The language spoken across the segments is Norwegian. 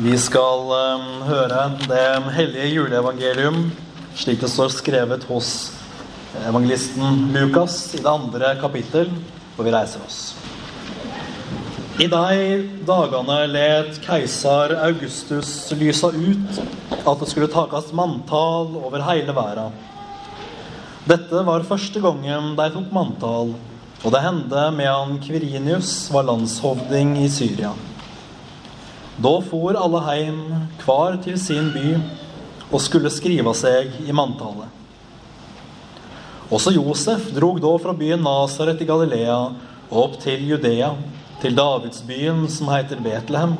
Vi skal eh, høre det hellige juleevangelium slik det står skrevet hos evangelisten Lukas i det andre kapittel, hvor vi reiser oss. I de dagene let keiser Augustus lysa ut at det skulle takast manntall over hele verden. Dette var første gangen de tok manntall, og det hendte medan Kvirinius var landshovding i Syria. Da for alle heim, hver til sin by, og skulle skrive seg i manntallet. Også Josef drog da fra byen Nasaret i Galilea og opp til Judea, til Davidsbyen som heter Betlehem,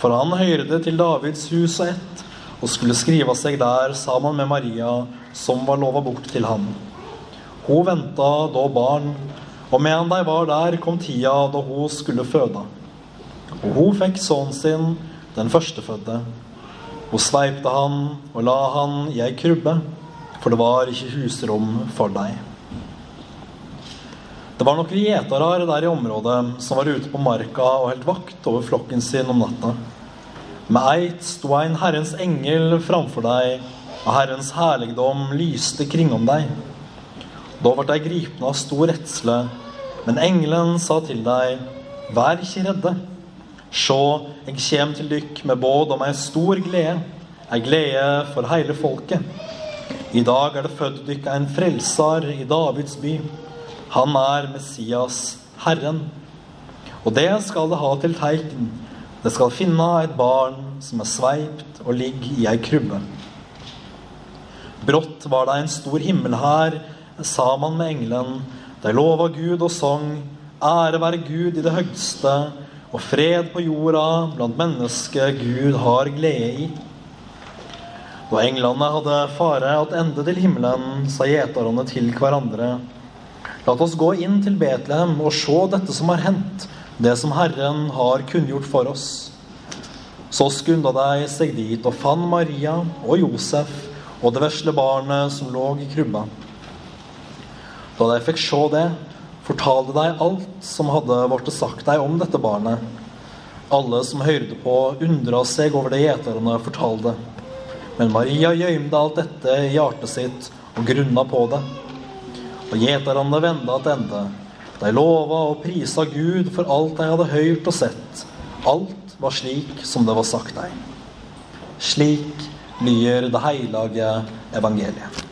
for han hørte til Davids hus og ett, og skulle skrive seg der sammen med Maria, som var lova bort til ham. Hun venta da barn, og medan de var der, kom tida da hun skulle føde. Og hun fikk sønnen sin, den førstefødte. Hun sveipte han og la han i ei krybbe, for det var ikke husrom for deg. Det var noen gjetere der i området som var ute på marka og holdt vakt over flokken sin om natta. Med eit sto en Herrens engel framfor deg, og Herrens herligdom lyste kringom deg. Da ble de gripne av stor redsle, men engelen sa til deg, vær ikke redde. Sjå, jeg kjem til dykk med båd om ei stor glede, ei glede for hele folket. I dag er det født dykk en frelser i Davids by. Han er Messias, Herren. Og det skal det ha til teikn. Det skal finne et barn som er sveipt og ligger i ei krybbe. Brått var det en stor himmelhær sammen med engelen. De lova Gud og sang. Ære være Gud i det høgste, og fred på jorda blant mennesker Gud har glede i. Da englene hadde fare ende til himmelen, sa gjeterne til hverandre. La oss gå inn til Betlehem og se dette som har hendt, det som Herren har kunngjort for oss. Så skunda de seg dit og fant Maria og Josef og det vesle barnet som lå i krybba. Da de fikk se det, fortalte deg alt som hadde blitt sagt deg om dette barnet. Alle som hørte på, undra seg over det gjeterne fortalte. Men Maria gjømte alt dette i hjertet sitt og grunna på det. Og gjeterne venda tilbake. De lova og prisa Gud for alt de hadde hørt og sett. Alt var slik som det var sagt dem. Slik lyder det hellige evangeliet.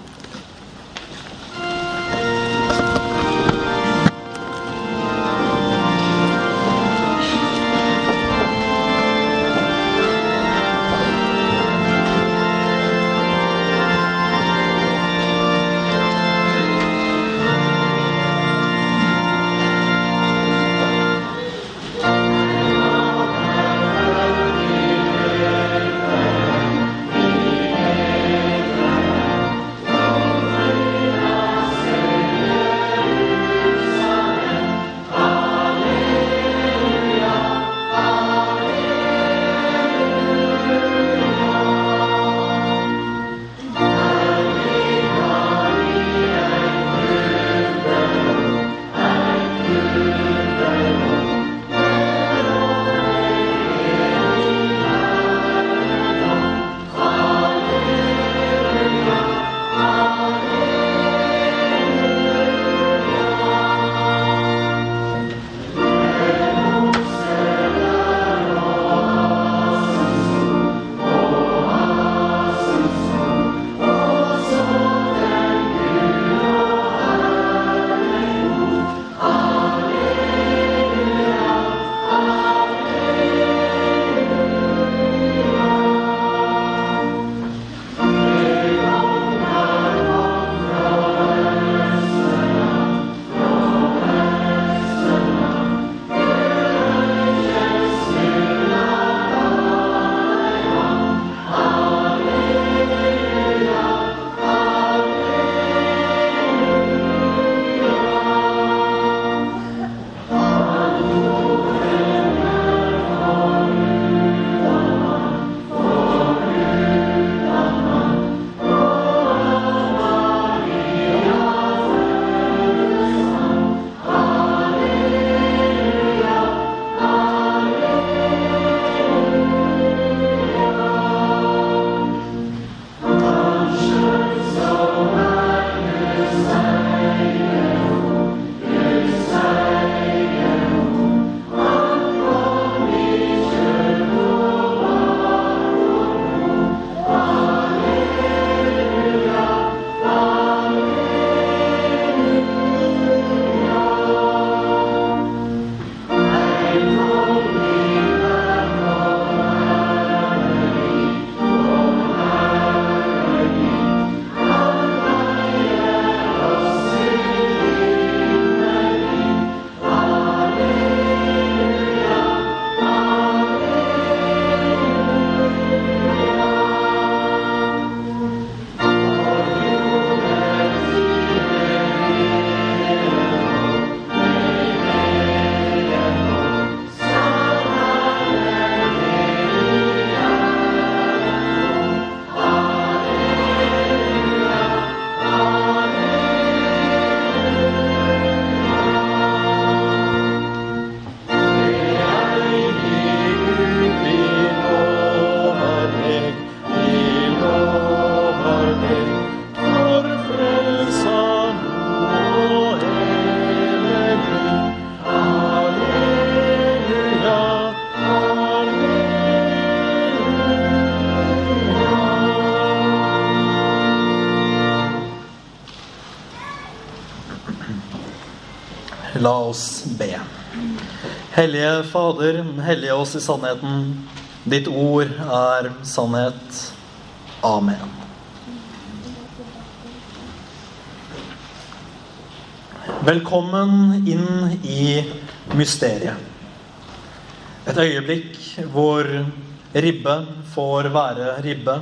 La oss be. Hellige Fader, hellige oss i sannheten. Ditt ord er sannhet. Amen. Velkommen inn i mysteriet. Et øyeblikk hvor ribbe får være ribbe,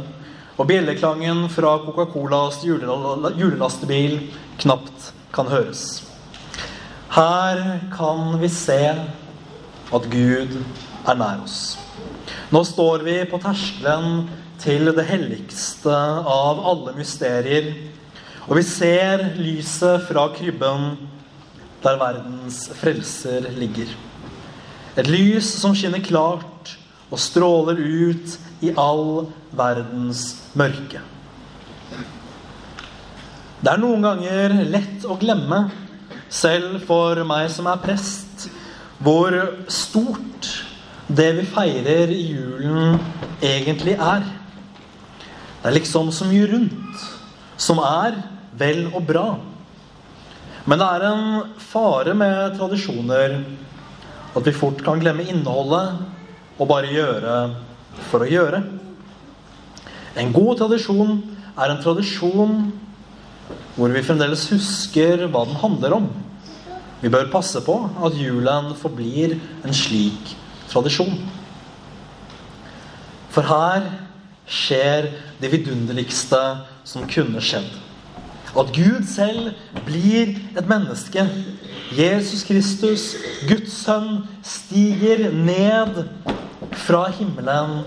og bjelleklangen fra Coca-Colas julelastebil knapt kan høres. Her kan vi se at Gud er nær oss. Nå står vi på terskelen til det helligste av alle mysterier, og vi ser lyset fra krybben der verdens frelser ligger. Et lys som skinner klart og stråler ut i all verdens mørke. Det er noen ganger lett å glemme, selv for meg som er prest, hvor stort det vi feirer i julen, egentlig er. Det er liksom så mye rundt som er vel og bra. Men det er en fare med tradisjoner at vi fort kan glemme innholdet og bare gjøre for å gjøre. En god tradisjon er en tradisjon hvor vi fremdeles husker hva den handler om. Vi bør passe på at julen forblir en slik tradisjon. For her skjer det vidunderligste som kunne skjedd. At Gud selv blir et menneske Jesus Kristus, Guds sønn, stiger ned fra himmelen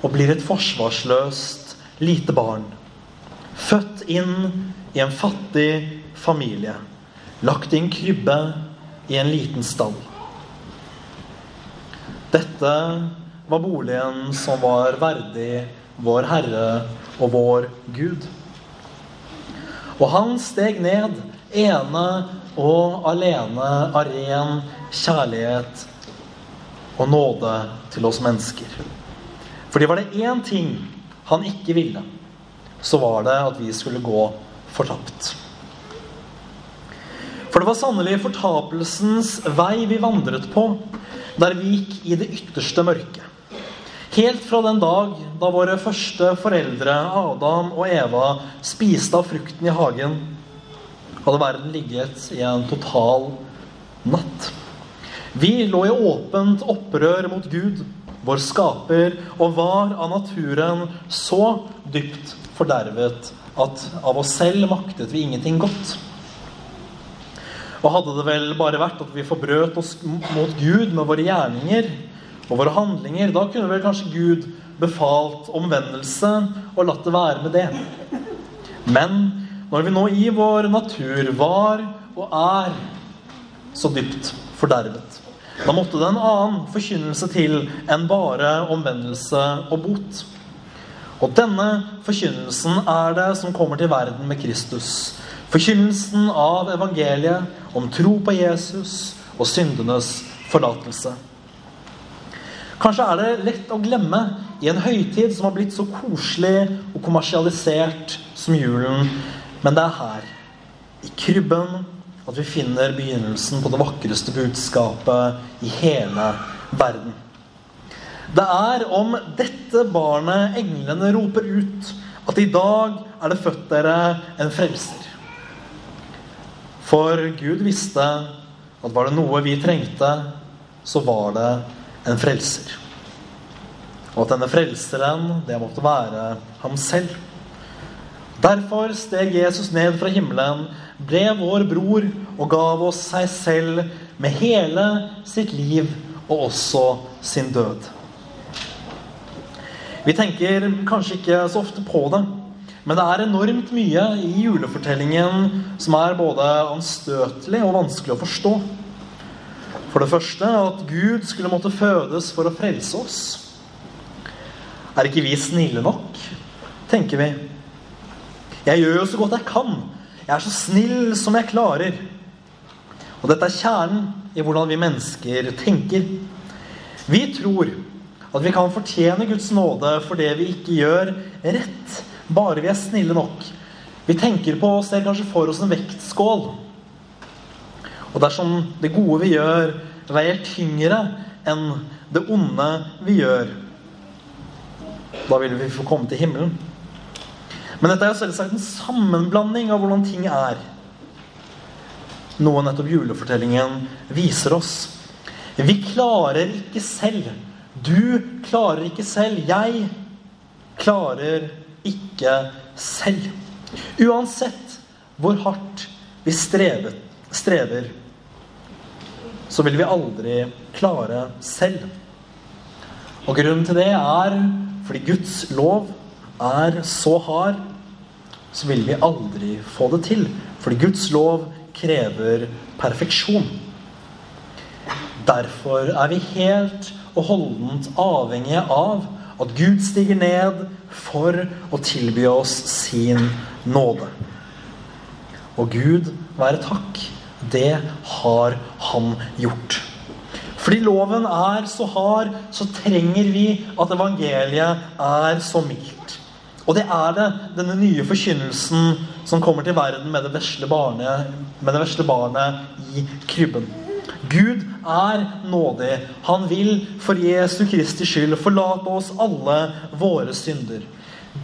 og blir et forsvarsløst lite barn. Født inn i en fattig familie. Lagt i en krybbe i en liten stall. Dette var boligen som var verdig vår Herre og vår Gud. Og han steg ned, ene og alene av ren kjærlighet og nåde til oss mennesker. Fordi var det én ting han ikke ville, så var det at vi skulle gå fortapt. For det var sannelig fortapelsens vei vi vandret på, der vi gikk i det ytterste mørket. Helt fra den dag da våre første foreldre, Adam og Eva, spiste av frukten i hagen hadde verden ligget i en total natt. Vi lå i åpent opprør mot Gud, vår skaper, og var av naturen så dypt fordervet at av oss selv maktet vi ingenting godt. Og hadde det vel bare vært at vi forbrøt oss mot Gud med våre gjerninger og våre handlinger, da kunne vel kanskje Gud befalt omvendelse og latt det være med det. Men når vi nå i vår natur var og er så dypt fordervet. Da måtte det en annen forkynnelse til enn bare omvendelse og bot. Og denne forkynnelsen er det som kommer til verden med Kristus. Forkynnelsen av evangeliet om tro på Jesus og syndenes forlatelse. Kanskje er det lett å glemme i en høytid som har blitt så koselig og kommersialisert som julen, men det er her, i krybben, at vi finner begynnelsen på det vakreste budskapet i hele verden. Det er om dette barnet englene roper ut at i dag er det født dere en frelser. For Gud visste at var det noe vi trengte, så var det en frelser. Og at denne frelseren, det måtte være ham selv. Derfor steg Jesus ned fra himmelen, ble vår bror og gav oss seg selv med hele sitt liv og også sin død. Vi tenker kanskje ikke så ofte på det, men det er enormt mye i julefortellingen som er både anstøtelig og vanskelig å forstå. For det første at Gud skulle måtte fødes for å frelse oss. Er ikke vi snille nok, tenker vi. Jeg gjør jo så godt jeg kan. Jeg er så snill som jeg klarer. Og dette er kjernen i hvordan vi mennesker tenker. Vi tror at vi kan fortjene Guds nåde for det vi ikke gjør rett, bare vi er snille nok. Vi tenker på og ser kanskje for oss en vektskål. Og dersom det gode vi gjør, veier tyngre enn det onde vi gjør, da vil vi få komme til himmelen. Men dette er jo selvsagt en sammenblanding av hvordan ting er. Noe nettopp julefortellingen viser oss. Vi klarer ikke selv. Du klarer ikke selv. Jeg klarer ikke selv. Uansett hvor hardt vi strever, strever så vil vi aldri klare selv. Og grunnen til det er fordi Guds lov er så hard, så vil vi aldri få det til. Fordi Guds lov krever perfeksjon. Derfor er vi helt og holdent avhengige av at Gud stiger ned for å tilby oss sin nåde. Og Gud være takk, det har han gjort. Fordi loven er så hard, så trenger vi at evangeliet er så mildt. Og det er det, denne nye forkynnelsen som kommer til verden med det vesle barnet, det vesle barnet i krybben. Gud er nådig. Han vil for Jesu Kristi skyld forlate oss alle våre synder.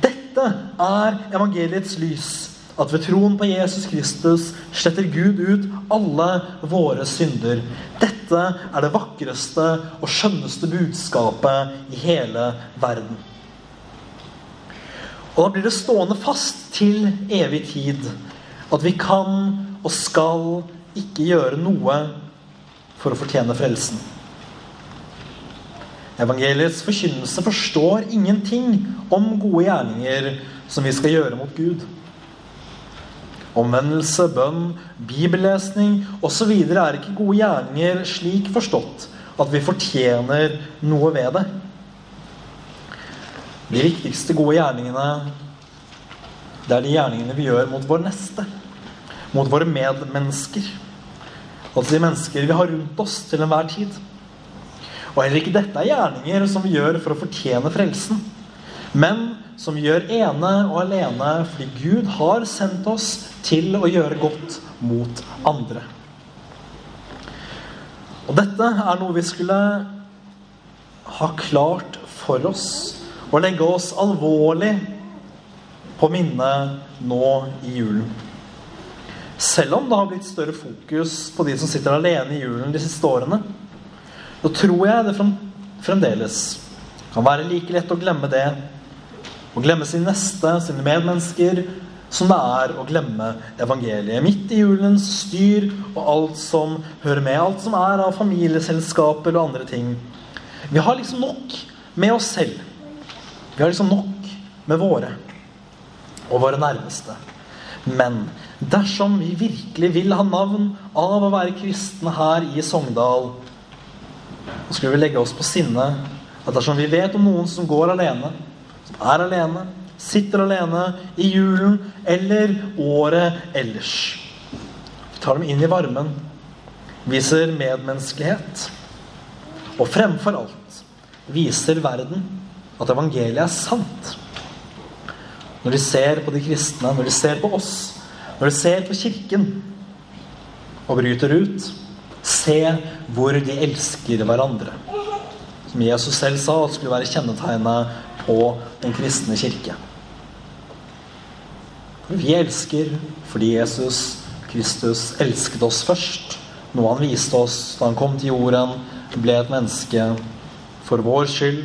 Dette er evangeliets lys. At ved troen på Jesus Kristus sletter Gud ut alle våre synder. Dette er det vakreste og skjønneste budskapet i hele verden. Og da blir det stående fast til evig tid at vi kan og skal ikke gjøre noe for å fortjene frelsen. Evangeliets forkynnelse forstår ingenting om gode gjerninger som vi skal gjøre mot Gud. Omvendelse, bønn, bibellesning osv. er ikke gode gjerninger slik forstått at vi fortjener noe ved det. De viktigste gode gjerningene, det er de gjerningene vi gjør mot vår neste. Mot våre medmennesker. Altså de mennesker vi har rundt oss til enhver tid. Og heller ikke dette er gjerninger som vi gjør for å fortjene frelsen. Men som vi gjør ene og alene fordi Gud har sendt oss til å gjøre godt mot andre. Og dette er noe vi skulle ha klart for oss og legge oss alvorlig på minnet nå i julen. Selv om det har blitt større fokus på de som sitter alene i julen de siste årene, så tror jeg det fremdeles kan være like lett å glemme det, å glemme sin neste, sine medmennesker, som det er å glemme evangeliet. Midt i julens styr og alt som hører med. Alt som er av familieselskaper og andre ting. Vi har liksom nok med oss selv. Vi har liksom nok med våre og våre nærmeste. Men dersom vi virkelig vil ha navn av å være kristne her i Sogndal, så skulle vi legge oss på sinne at dersom vi vet om noen som går alene, som er alene, sitter alene i julen eller året ellers Vi tar dem inn i varmen, viser medmenneskelighet, og fremfor alt viser verden at evangeliet er sant. Når de ser på de kristne, når de ser på oss, når de ser på Kirken og bryter ut, se hvor de elsker hverandre. Som Jesus selv sa at skulle være kjennetegnet på den kristne kirke. Vi elsker fordi Jesus Kristus elsket oss først. Noe han viste oss da han kom til jorden, ble et menneske for vår skyld